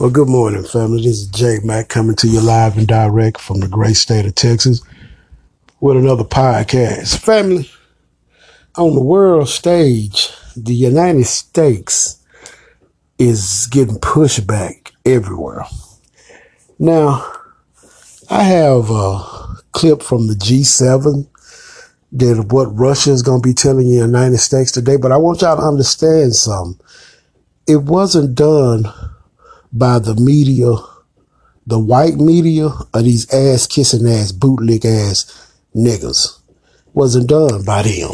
Well, good morning, family. This is Jay Mack coming to you live and direct from the great state of Texas with another podcast. Family, on the world stage, the United States is getting pushed back everywhere. Now, I have a clip from the G7 that what Russia is going to be telling the United States today, but I want y'all to understand something. It wasn't done by the media, the white media, or these ass kissing ass bootleg ass niggas. Wasn't done by them.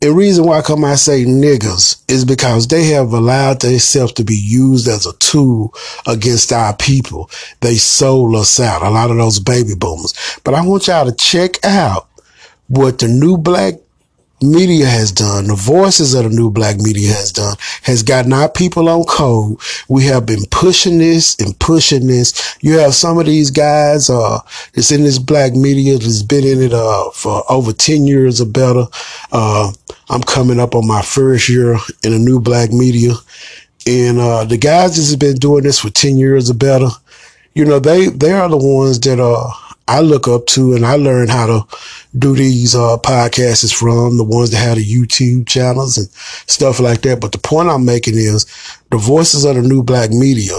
The reason why I come I say niggas is because they have allowed themselves to be used as a tool against our people. They sold us out, a lot of those baby boomers. But I want y'all to check out what the new black media has done, the voices of the new black media has done, has gotten our people on code. We have been pushing this and pushing this. You have some of these guys, uh, that's in this black media that's been in it, uh, for over 10 years or better. Uh, I'm coming up on my first year in a new black media. And, uh, the guys that have been doing this for 10 years or better, you know, they, they are the ones that, uh, I look up to and I learned how to do these uh, podcasts from the ones that have the YouTube channels and stuff like that. But the point I'm making is the voices of the new black media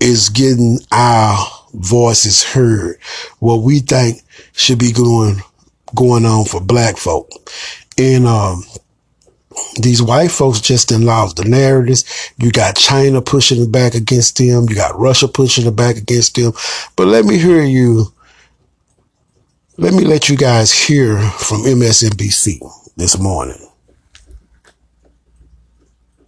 is getting our voices heard. What we think should be going going on for black folk. And um, these white folks just in lost the narratives. You got China pushing it back against them. You got Russia pushing it back against them. But let me hear you. Let me let you guys hear from MSNBC this morning.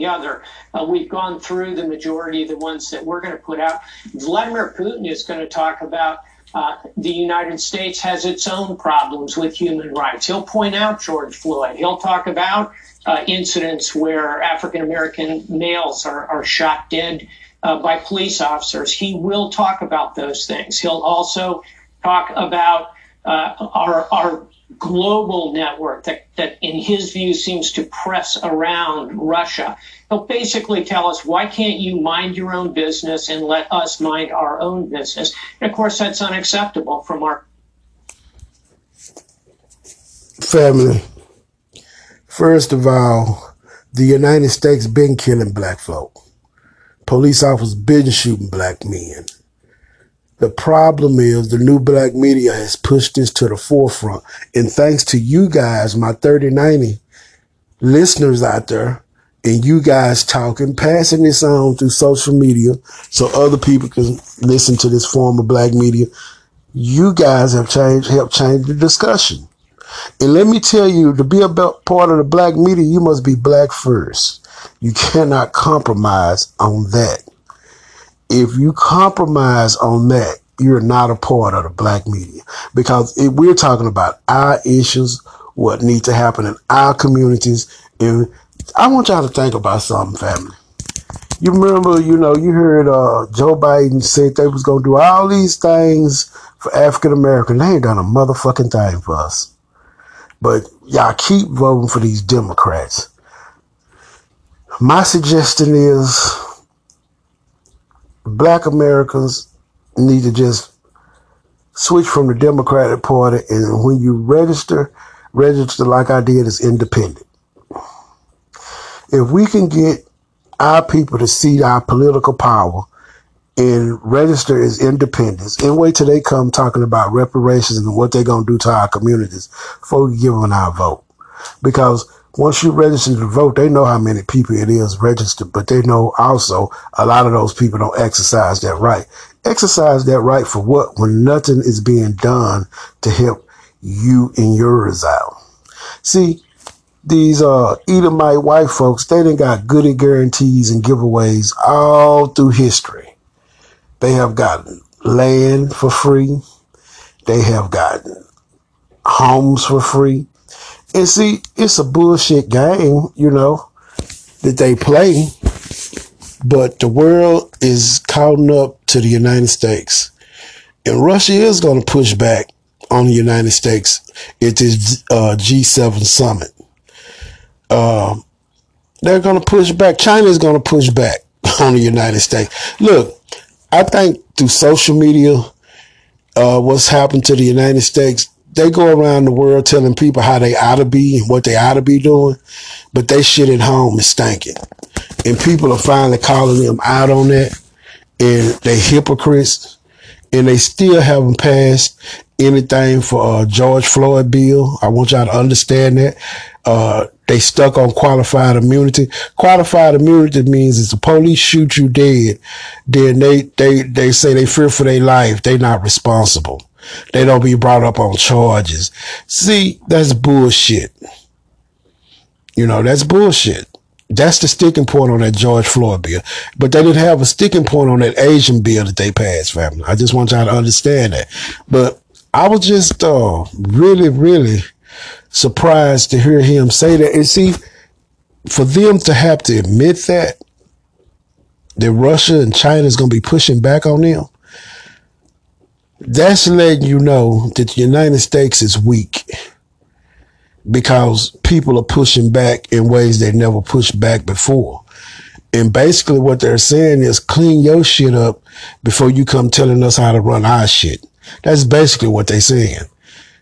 Other, uh, we've gone through the majority of the ones that we're going to put out. Vladimir Putin is going to talk about uh, the United States has its own problems with human rights. He'll point out George Floyd. He'll talk about uh, incidents where African American males are, are shot dead uh, by police officers. He will talk about those things. He'll also talk about uh, our, our global network that, that, in his view, seems to press around Russia. He'll basically tell us, why can't you mind your own business and let us mind our own business? And of course, that's unacceptable from our family. First of all, the United States been killing black folk. Police officers been shooting black men. The problem is the new black media has pushed this to the forefront. And thanks to you guys, my 3090 listeners out there, and you guys talking, passing this on through social media so other people can listen to this form of black media, you guys have changed, helped change the discussion. And let me tell you, to be a part of the black media, you must be black first. You cannot compromise on that. If you compromise on that, you're not a part of the black media because it, we're talking about our issues, what needs to happen in our communities. And I want y'all to think about something, family. You remember, you know, you heard uh, Joe Biden said they was going to do all these things for African American. They ain't done a motherfucking thing for us. But y'all keep voting for these Democrats. My suggestion is black Americans need to just switch from the Democratic Party and when you register, register like I did as independent. If we can get our people to see our political power and register as independents and wait till they come talking about reparations and what they're going to do to our communities before we give them our vote. Because once you register to vote, they know how many people it is registered, but they know also a lot of those people don't exercise that right. Exercise that right for what? When nothing is being done to help you and yours out. See, these uh Edomite white folks, they didn't got goody guarantees and giveaways all through history. They have gotten land for free. They have gotten homes for free. And see, it's a bullshit game, you know, that they play. But the world is caught up to the United States. And Russia is going to push back on the United States at this uh, G7 summit. Uh, they're going to push back. China is going to push back on the United States. Look, I think through social media, uh, what's happened to the United States, they go around the world telling people how they ought to be and what they ought to be doing, but they shit at home is stinking. And people are finally calling them out on that. And they hypocrites. And they still haven't passed anything for uh, George Floyd bill. I want y'all to understand that. Uh, they stuck on qualified immunity. Qualified immunity means if the police shoot you dead, then they, they, they say they fear for their life. They not responsible. They don't be brought up on charges. See, that's bullshit. You know, that's bullshit. That's the sticking point on that George Floyd bill. But they didn't have a sticking point on that Asian bill that they passed, family. I just want y'all to understand that. But I was just uh, really, really surprised to hear him say that. And see, for them to have to admit that, that Russia and China is going to be pushing back on them, that's letting you know that the United States is weak because people are pushing back in ways they never pushed back before. And basically what they're saying is clean your shit up before you come telling us how to run our shit. That's basically what they're saying.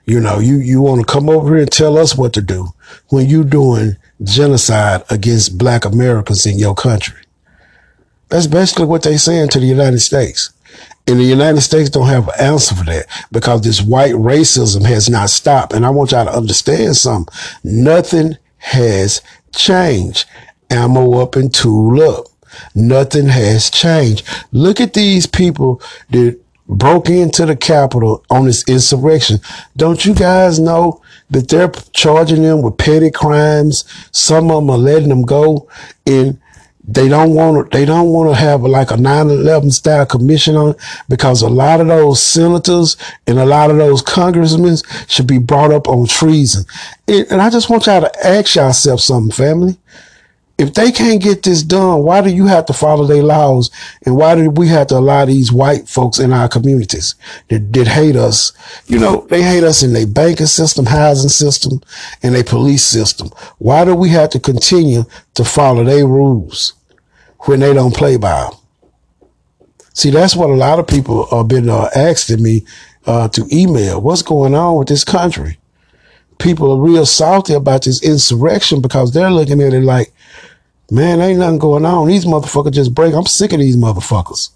You know, you, you want to come over here and tell us what to do when you doing genocide against black Americans in your country. That's basically what they're saying to the United States. And the United States don't have an answer for that because this white racism has not stopped. And I want y'all to understand something. Nothing has changed. Ammo up and tool up. Nothing has changed. Look at these people that broke into the Capitol on this insurrection. Don't you guys know that they're charging them with petty crimes? Some of them are letting them go. And they don't want to, they don't want to have like a 9-11 style commission on it because a lot of those senators and a lot of those congressmen should be brought up on treason. And I just want y'all to ask yourself something, family. If they can't get this done, why do you have to follow their laws? And why do we have to allow these white folks in our communities that, that hate us? You know, they hate us in their banking system, housing system, and their police system. Why do we have to continue to follow their rules when they don't play by them? See, that's what a lot of people have been uh, asking me uh, to email. What's going on with this country? People are real salty about this insurrection because they're looking at it like, Man, ain't nothing going on. These motherfuckers just break. I'm sick of these motherfuckers.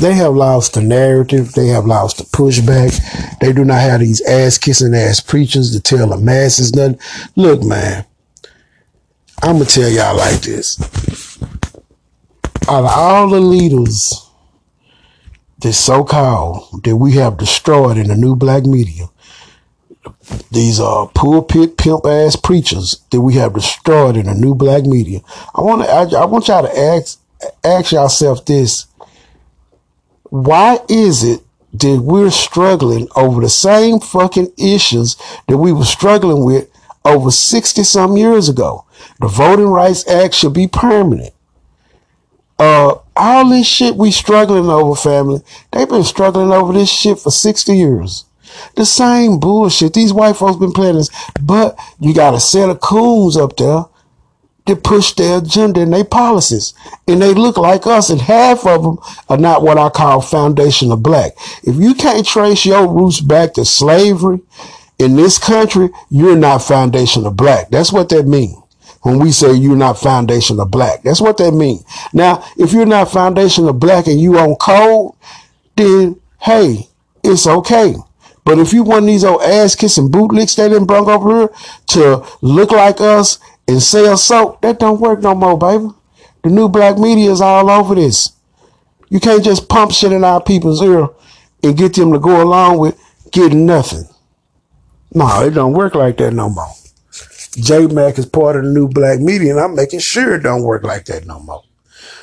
They have lost the narrative. They have lost the pushback. They do not have these ass kissing ass preachers to tell the masses nothing. Look, man, I'm gonna tell y'all like this. Out of all the leaders that so called that we have destroyed in the new black media, these uh pulpit pimp ass preachers that we have destroyed in the new black media. I want to I, I want y'all to ask ask yourself this. Why is it that we're struggling over the same fucking issues that we were struggling with over 60 some years ago? The Voting Rights Act should be permanent. Uh, all this shit we struggling over, family, they've been struggling over this shit for 60 years. The same bullshit. These white folks been playing this, but you got a set of coons up there that push their agenda and their policies. And they look like us, and half of them are not what I call foundational black. If you can't trace your roots back to slavery in this country, you're not foundational black. That's what that means. When we say you're not foundational black, that's what that means. Now, if you're not foundational black and you on code, then hey, it's okay. But if you want these old ass kissing bootlicks they didn't bring over here to look like us and sell soap, that don't work no more, baby. The new black media is all over this. You can't just pump shit in our people's ear and get them to go along with getting nothing. No, it don't work like that no more. J Mac is part of the new black media, and I'm making sure it don't work like that no more.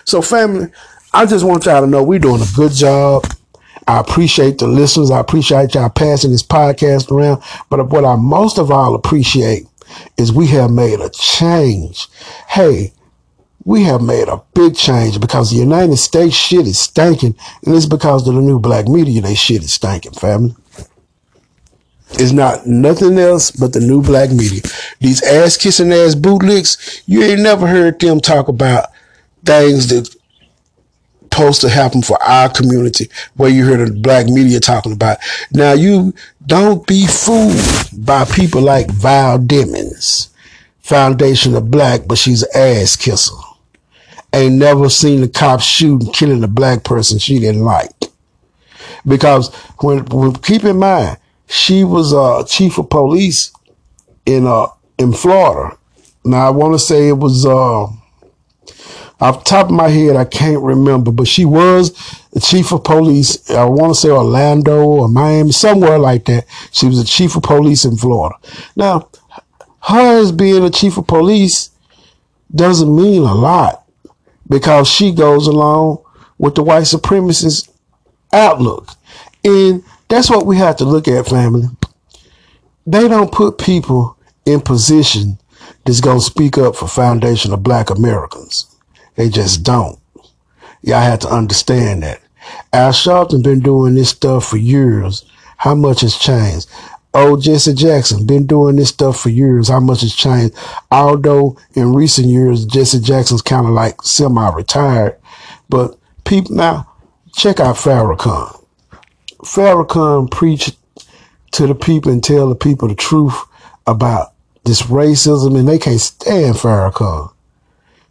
So, family, I just want y'all to know we're doing a good job. I appreciate the listeners. I appreciate y'all passing this podcast around. But what I most of all appreciate is we have made a change. Hey, we have made a big change because the United States shit is stinking. And it's because of the new black media, they shit is stinking, family. It's not nothing else but the new black media. These ass kissing ass bootlicks, you ain't never heard them talk about things that supposed to happen for our community where you hear the black media talking about. Now you don't be fooled by people like Val Demings, Foundational Black, but she's an ass kisser. Ain't never seen the cops shooting, killing a black person she didn't like. Because when, when keep in mind, she was a uh, chief of police in uh in Florida. Now I want to say it was uh off top of my head, I can't remember, but she was the chief of police. I want to say Orlando or Miami, somewhere like that. She was the chief of police in Florida. Now, her as being a chief of police doesn't mean a lot because she goes along with the white supremacist outlook. And that's what we have to look at, family. They don't put people in position that's going to speak up for foundational black Americans. They just don't. Y'all have to understand that. Al Sharpton been doing this stuff for years. How much has changed? Oh, Jesse Jackson been doing this stuff for years. How much has changed? Although in recent years, Jesse Jackson's kind of like semi-retired, but people now check out Farrakhan. Farrakhan preached to the people and tell the people the truth about this racism, and they can't stand Farrakhan.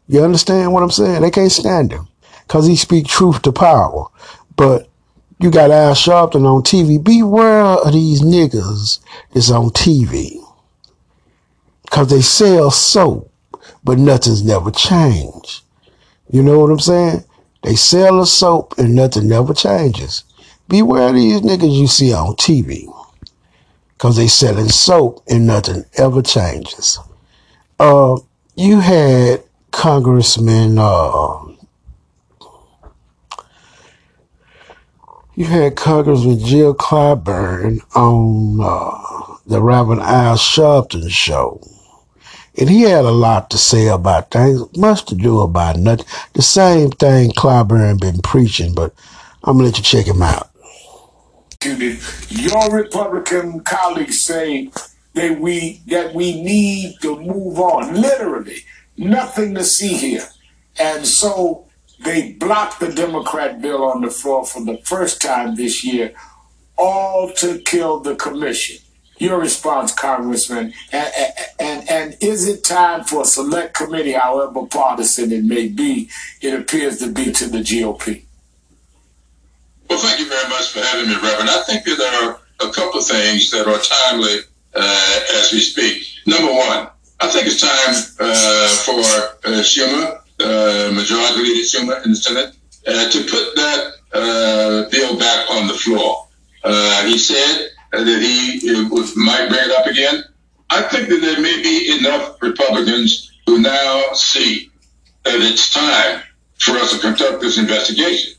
You understand what I'm saying? They can't stand him because he speak truth to power. But you got Al Sharpton on TV. Beware of these niggas that's on TV because they sell soap, but nothing's never changed. You know what I'm saying? They sell a soap and nothing never changes. Beware of these niggas you see on TV because they selling soap and nothing ever changes. Uh, you had Congressman, uh, you had Congressman Jim Clyburn on uh, the Reverend Al Sharpton show. And he had a lot to say about things, much to do about nothing. The same thing Clyburn been preaching, but I'm gonna let you check him out. Your Republican colleagues say that we that we need to move on, literally nothing to see here. And so they blocked the Democrat bill on the floor for the first time this year, all to kill the commission. Your response, Congressman, and, and, and is it time for a select committee, however partisan it may be, it appears to be to the GOP? Well, thank you very much for having me, Reverend. I think that there are a couple of things that are timely uh, as we speak. Number one, I think it's time uh, for uh, Schumer, uh, Majority Leader Schumer in the Senate, uh, to put that uh, bill back on the floor. Uh, he said that he was, might bring it up again. I think that there may be enough Republicans who now see that it's time for us to conduct this investigation,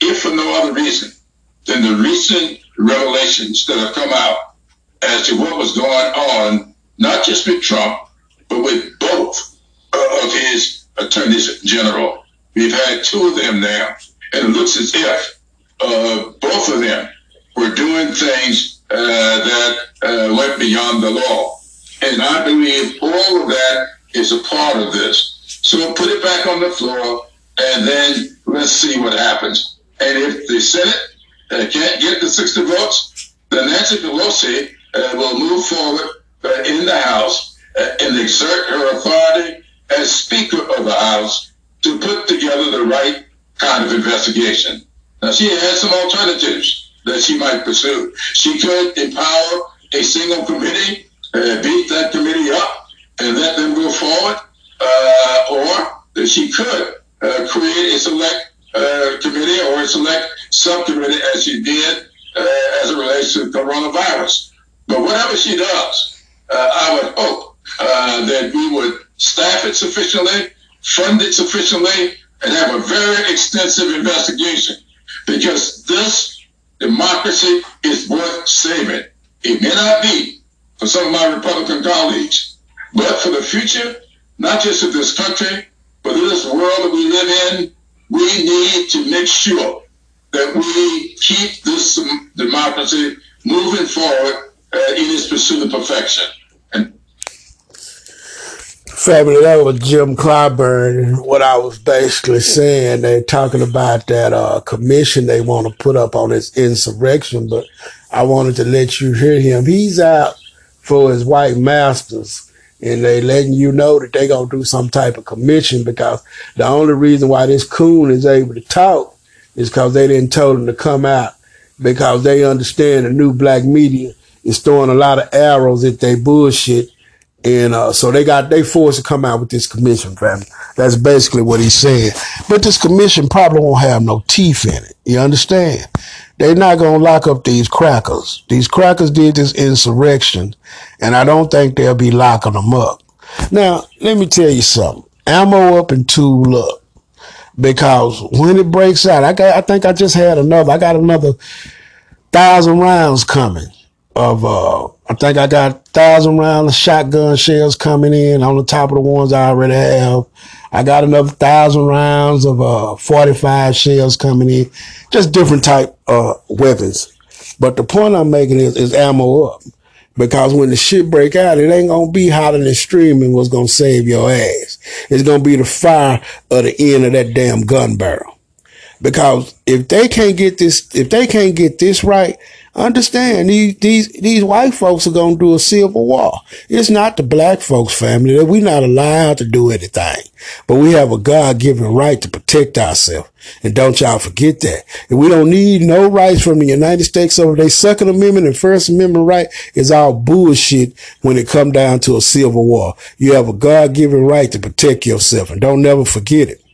if for no other reason than the recent revelations that have come out as to what was going on, not just with Trump, but with both uh, of his attorneys general. We've had two of them now, and it looks as if uh, both of them were doing things uh, that uh, went beyond the law. And I believe all of that is a part of this. So put it back on the floor, and then let's see what happens. And if the Senate uh, can't get the 60 votes, then Nancy Pelosi uh, will move forward in the House and exert her authority as Speaker of the House to put together the right kind of investigation. Now, she has some alternatives that she might pursue. She could empower a single committee, uh, beat that committee up, and let them go forward, uh, or she could uh, create a select uh, committee or a select subcommittee, as she did uh, as it relates to coronavirus. But whatever she does, uh, I would hope uh, that we would staff it sufficiently, fund it sufficiently, and have a very extensive investigation because this democracy is worth saving. It may not be for some of my Republican colleagues, but for the future, not just of this country, but of this world that we live in, we need to make sure that we keep this democracy moving forward uh, in its pursuit of perfection. Family, that was Jim Clyburn. What I was basically saying, they're talking about that uh, commission they want to put up on this insurrection, but I wanted to let you hear him. He's out for his white masters, and they letting you know that they gonna do some type of commission because the only reason why this coon is able to talk is because they didn't tell him to come out because they understand the new black media is throwing a lot of arrows at their bullshit and uh, so they got they forced to come out with this commission, family. That's basically what he's saying. But this commission probably won't have no teeth in it. You understand? They're not gonna lock up these crackers. These crackers did this insurrection, and I don't think they'll be locking them up. Now, let me tell you something. Ammo up and tool up. Because when it breaks out, I got I think I just had another I got another thousand rounds coming of uh I think I got a thousand rounds of shotgun shells coming in on the top of the ones I already have. I got another thousand rounds of uh 45 shells coming in. Just different type uh weapons. But the point I'm making is, is ammo up. Because when the shit break out, it ain't gonna be hotter than streaming what's gonna save your ass. It's gonna be the fire of the end of that damn gun barrel. Because if they can't get this, if they can't get this right, understand these these these white folks are gonna do a civil war. It's not the black folks' family that we're not allowed to do anything, but we have a God given right to protect ourselves. And don't y'all forget that. And we don't need no rights from the United States over their Second Amendment and First Amendment right is all bullshit when it come down to a civil war. You have a God given right to protect yourself, and don't never forget it.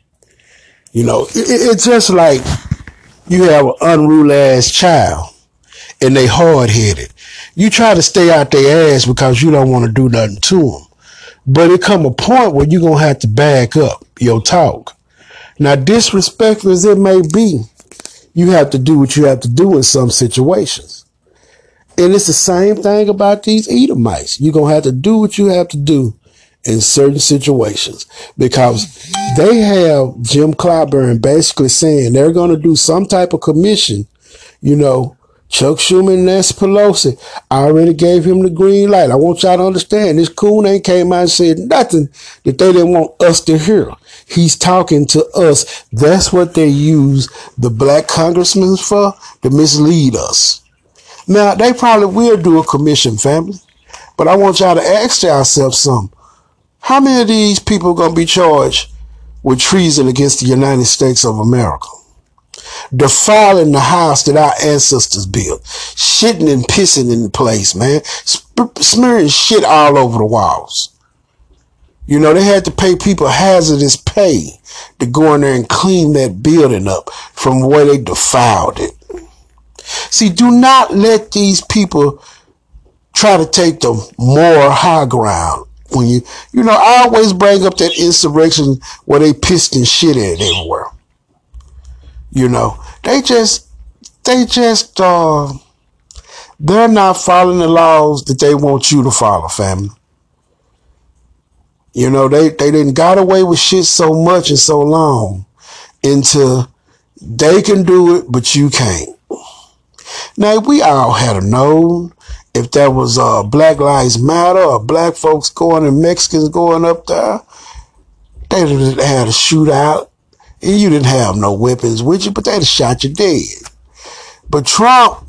You know, it, it's just like you have an unruly ass child and they hard headed. You try to stay out their ass because you don't want to do nothing to them. But it come a point where you're going to have to back up your talk. Now, disrespectful as it may be, you have to do what you have to do in some situations. And it's the same thing about these Edomites. You're going to have to do what you have to do in certain situations because they have Jim Clyburn basically saying they're going to do some type of commission, you know, Chuck Schumer and Nancy Pelosi, I already gave him the green light. I want y'all to understand this coon ain't came out and said nothing that they didn't want us to hear. He's talking to us. That's what they use the black congressmen for to mislead us. Now, they probably will do a commission, family. But I want y'all to ask yourself something. How many of these people are going to be charged with treason against the United States of America? Defiling the house that our ancestors built. Shitting and pissing in the place, man. Sp- smearing shit all over the walls. You know, they had to pay people hazardous pay to go in there and clean that building up from where they defiled it. See, do not let these people try to take the moral high ground when you, you know, I always bring up that insurrection where they pissed and shit at everywhere. You know, they just, they just, uh, they're not following the laws that they want you to follow, family. You know, they, they didn't got away with shit so much and so long until they can do it, but you can't. Now, we all had a known if that was uh, Black Lives Matter or black folks going and Mexicans going up there, they would have had a shootout. And you didn't have no weapons with you, but they'd have shot you dead. But Trump,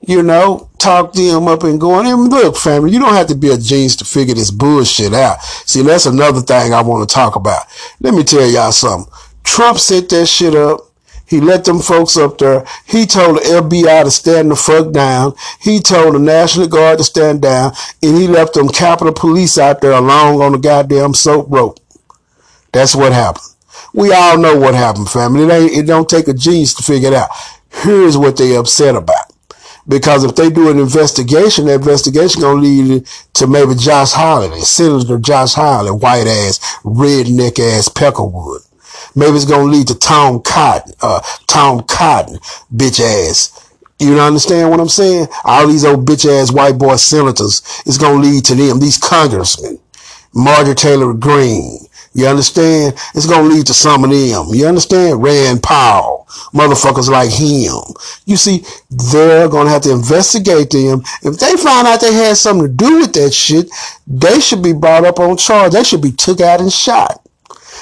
you know, talked them up and going, and look, family, you don't have to be a genius to figure this bullshit out. See, that's another thing I want to talk about. Let me tell y'all something. Trump set that shit up. He let them folks up there. He told the FBI to stand the fuck down. He told the National Guard to stand down. And he left them Capitol Police out there alone on the goddamn soap rope. That's what happened. We all know what happened, family. It, ain't, it don't take a genius to figure it out. Here's what they upset about. Because if they do an investigation, that investigation gonna lead to maybe Josh Hawley, Senator Josh Hawley, white ass, redneck ass Peckerwood. Maybe it's gonna lead to Tom Cotton, uh, Tom Cotton, bitch ass. You understand what I'm saying? All these old bitch ass white boy senators is gonna lead to them, these congressmen. Marjorie Taylor Greene, You understand? It's gonna lead to some of them. You understand? Rand Paul, motherfuckers like him. You see, they're gonna have to investigate them. If they find out they had something to do with that shit, they should be brought up on charge. They should be took out and shot.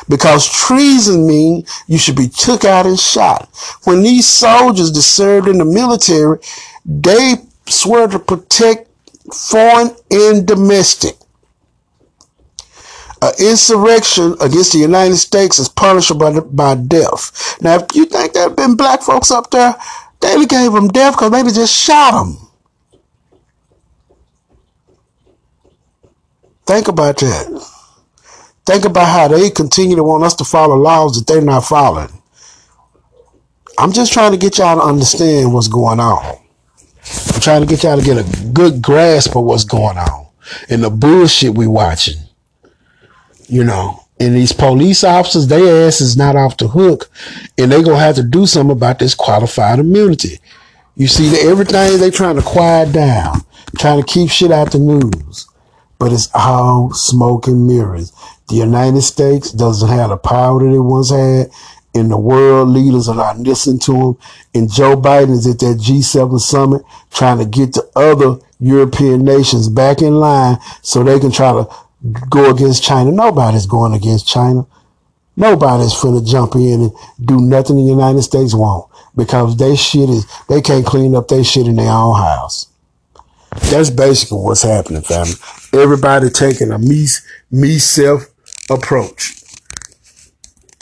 Because treason mean you should be took out and shot. When these soldiers that served in the military, they swear to protect foreign and domestic. An insurrection against the United States is punishable by, by death. Now, if you think there have been black folks up there, they gave them death because maybe just shot them. Think about that. Think about how they continue to want us to follow laws that they're not following. I'm just trying to get y'all to understand what's going on. I'm trying to get y'all to get a good grasp of what's going on and the bullshit we watching. You know, and these police officers, their ass is not off the hook, and they gonna have to do something about this qualified immunity. You see, everything they trying to quiet down, trying to keep shit out the news, but it's all smoke and mirrors. The United States doesn't have the power that it once had, and the world leaders are not listening to them. And Joe Biden is at that G7 summit trying to get the other European nations back in line so they can try to go against China. Nobody's going against China. Nobody's finna jump in and do nothing the United States won't because they shit is, they can't clean up their shit in their own house. That's basically what's happening, family. Everybody taking a me, me self approach.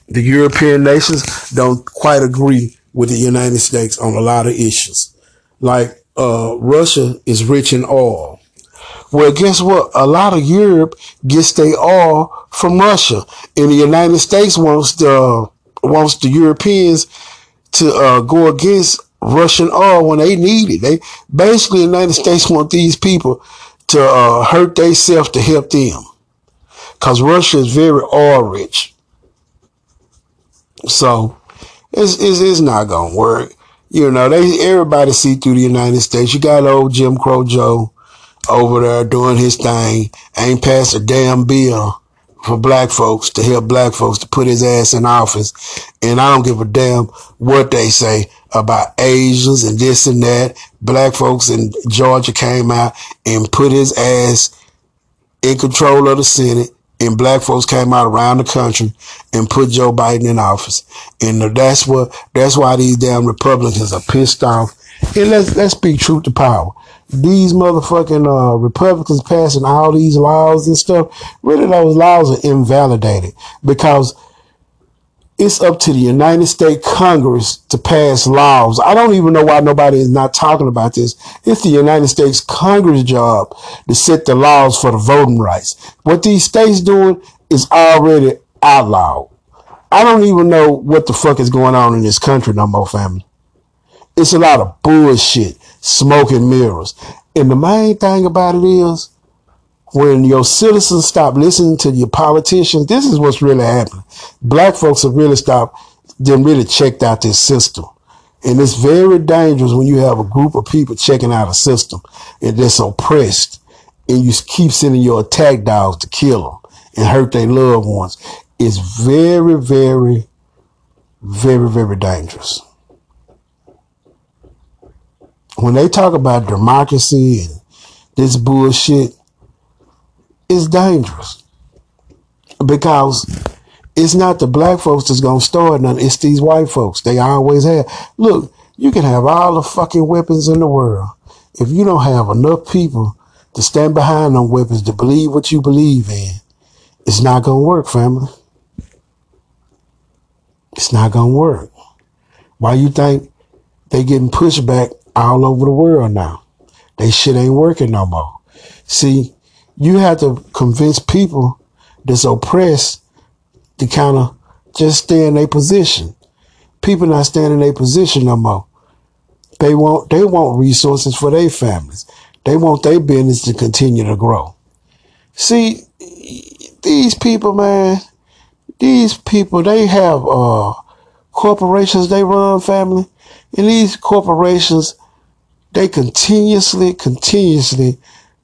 The European nations don't quite agree with the United States on a lot of issues. Like, uh, Russia is rich in oil. Well, guess what? A lot of Europe gets their oil from Russia, and the United States wants the wants the Europeans to uh, go against Russian oil when they need it. They basically the United States want these people to uh, hurt themselves to help them, because Russia is very oil rich. So it's, it's, it's not gonna work. You know, they everybody see through the United States. You got old Jim Crow Joe over there doing his thing, ain't passed a damn bill for black folks to help black folks to put his ass in office. And I don't give a damn what they say about Asians and this and that. Black folks in Georgia came out and put his ass in control of the Senate and black folks came out around the country and put Joe Biden in office. And that's what, that's why these damn Republicans are pissed off. And let's, let's speak truth to power. These motherfucking, uh, Republicans passing all these laws and stuff, really those laws are invalidated because it's up to the United States Congress to pass laws. I don't even know why nobody is not talking about this. It's the United States Congress job to set the laws for the voting rights. What these states doing is already outlawed. I don't even know what the fuck is going on in this country no more, family. It's a lot of bullshit, smoke and mirrors. And the main thing about it is when your citizens stop listening to your politicians, this is what's really happening. Black folks have really stopped, then really checked out this system. And it's very dangerous when you have a group of people checking out a system and they're oppressed and you keep sending your attack dogs to kill them and hurt their loved ones. It's very, very, very, very dangerous. When they talk about democracy and this bullshit, it's dangerous because it's not the black folks that's gonna start nothing. It's these white folks. They always have. Look, you can have all the fucking weapons in the world. If you don't have enough people to stand behind them weapons to believe what you believe in, it's not gonna work, family. It's not gonna work. Why you think they getting pushed back all over the world now? They shit ain't working no more. See, you have to convince people that's oppressed to kind of just stay in their position. People not staying in their position no more. They want they want resources for their families. They want their business to continue to grow. See, these people, man, these people, they have uh corporations they run, family, and these corporations, they continuously, continuously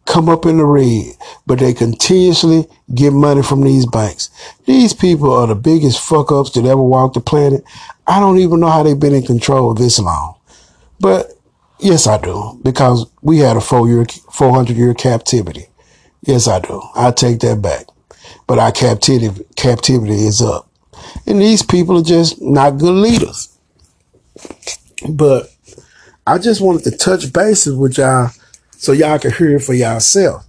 come up in the red, but they continuously get money from these banks. These people are the biggest fuck ups that ever walked the planet. I don't even know how they've been in control this long. But yes, I do, because we had a four year, 400 year captivity. Yes, I do. I take that back. But our captivity, captivity is up. And these people are just not good leaders. But I just wanted to touch bases with y'all so y'all can hear it for yourself.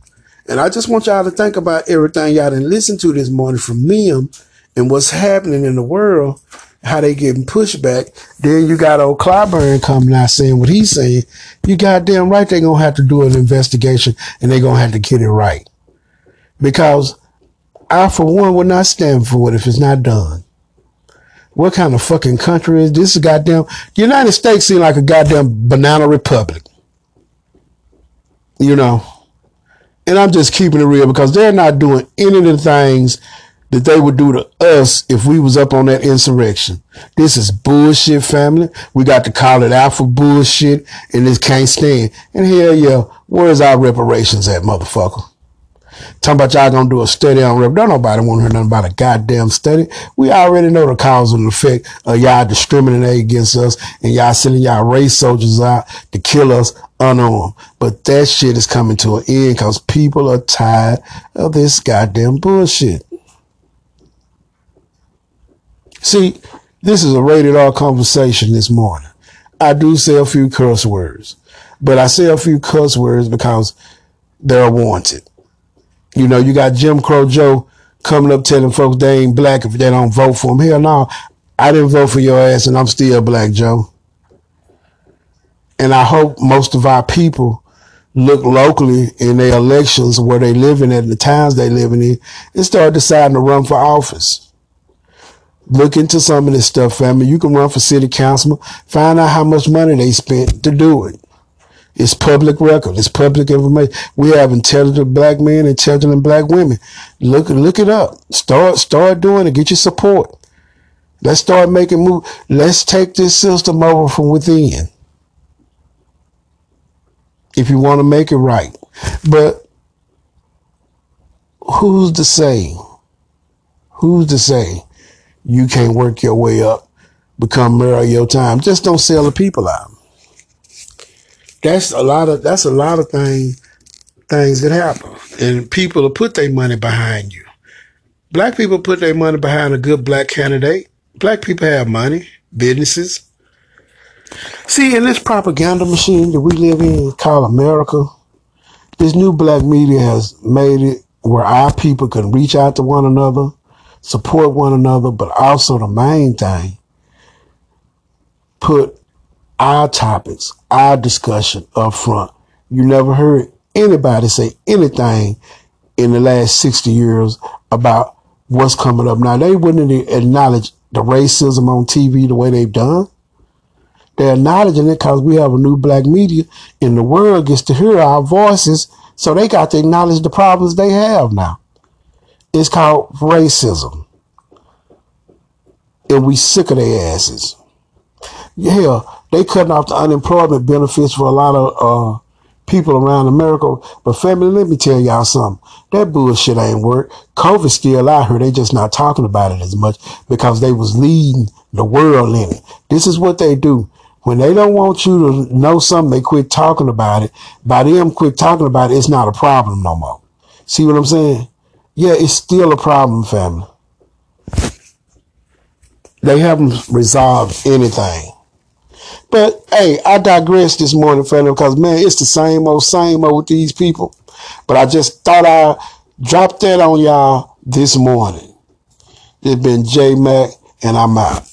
And I just want y'all to think about everything y'all didn't listen to this morning from them and what's happening in the world, how they getting pushback. Then you got old Clyburn coming out saying what he's saying. You goddamn right they're gonna have to do an investigation and they're gonna have to get it right. Because I for one would not stand for it if it's not done. What kind of fucking country is this? Goddamn, the United States seem like a goddamn banana republic you know. And I'm just keeping it real because they're not doing any of the things that they would do to us if we was up on that insurrection. This is bullshit, family. We got to call it out for bullshit, and this can't stand. And hell yeah, where's our reparations at, motherfucker? Talking about y'all gonna do a study on rep. Don't nobody want to hear nothing about a goddamn study. We already know the cause and effect of y'all discriminating against us and y'all sending y'all race soldiers out to kill us unarmed. But that shit is coming to an end because people are tired of this goddamn bullshit. See, this is a rated R conversation this morning. I do say a few curse words, but I say a few curse words because they're wanted. You know, you got Jim Crow Joe coming up telling folks they ain't black if they don't vote for him. Hell no, I didn't vote for your ass and I'm still black, Joe. And I hope most of our people look locally in their elections where they living at the towns they living in and start deciding to run for office. Look into some of this stuff, family. You can run for city council, Find out how much money they spent to do it. It's public record. It's public information. We have intelligent black men, intelligent black women. Look, look it up. Start, start doing it. Get your support. Let's start making move. Let's take this system over from within. If you want to make it right, but who's to say? Who's to say you can't work your way up, become mayor of your time? Just don't sell the people out that's a lot of that's a lot of things things that happen, and people will put their money behind you. Black people put their money behind a good black candidate. Black people have money, businesses. See, in this propaganda machine that we live in called America, this new black media has made it where our people can reach out to one another, support one another, but also the main thing, put our topics, our discussion up front. You never heard anybody say anything in the last 60 years about what's coming up now. They wouldn't acknowledge the racism on TV the way they've done. They're acknowledging it because we have a new black media and the world gets to hear our voices. So they got to acknowledge the problems they have now. It's called racism. And we sick of their asses. Yeah, they cutting off the unemployment benefits for a lot of uh, people around America. But family, let me tell y'all something. That bullshit ain't work. COVID's still out here. They just not talking about it as much because they was leading the world in it. This is what they do. When they don't want you to know something, they quit talking about it. By them quit talking about it, it's not a problem no more. See what I'm saying? Yeah, it's still a problem, family. They haven't resolved anything. But hey, I digress this morning, fella, because man, it's the same old, same old with these people. But I just thought I'd drop that on y'all this morning. It's been J Mac, and I'm out.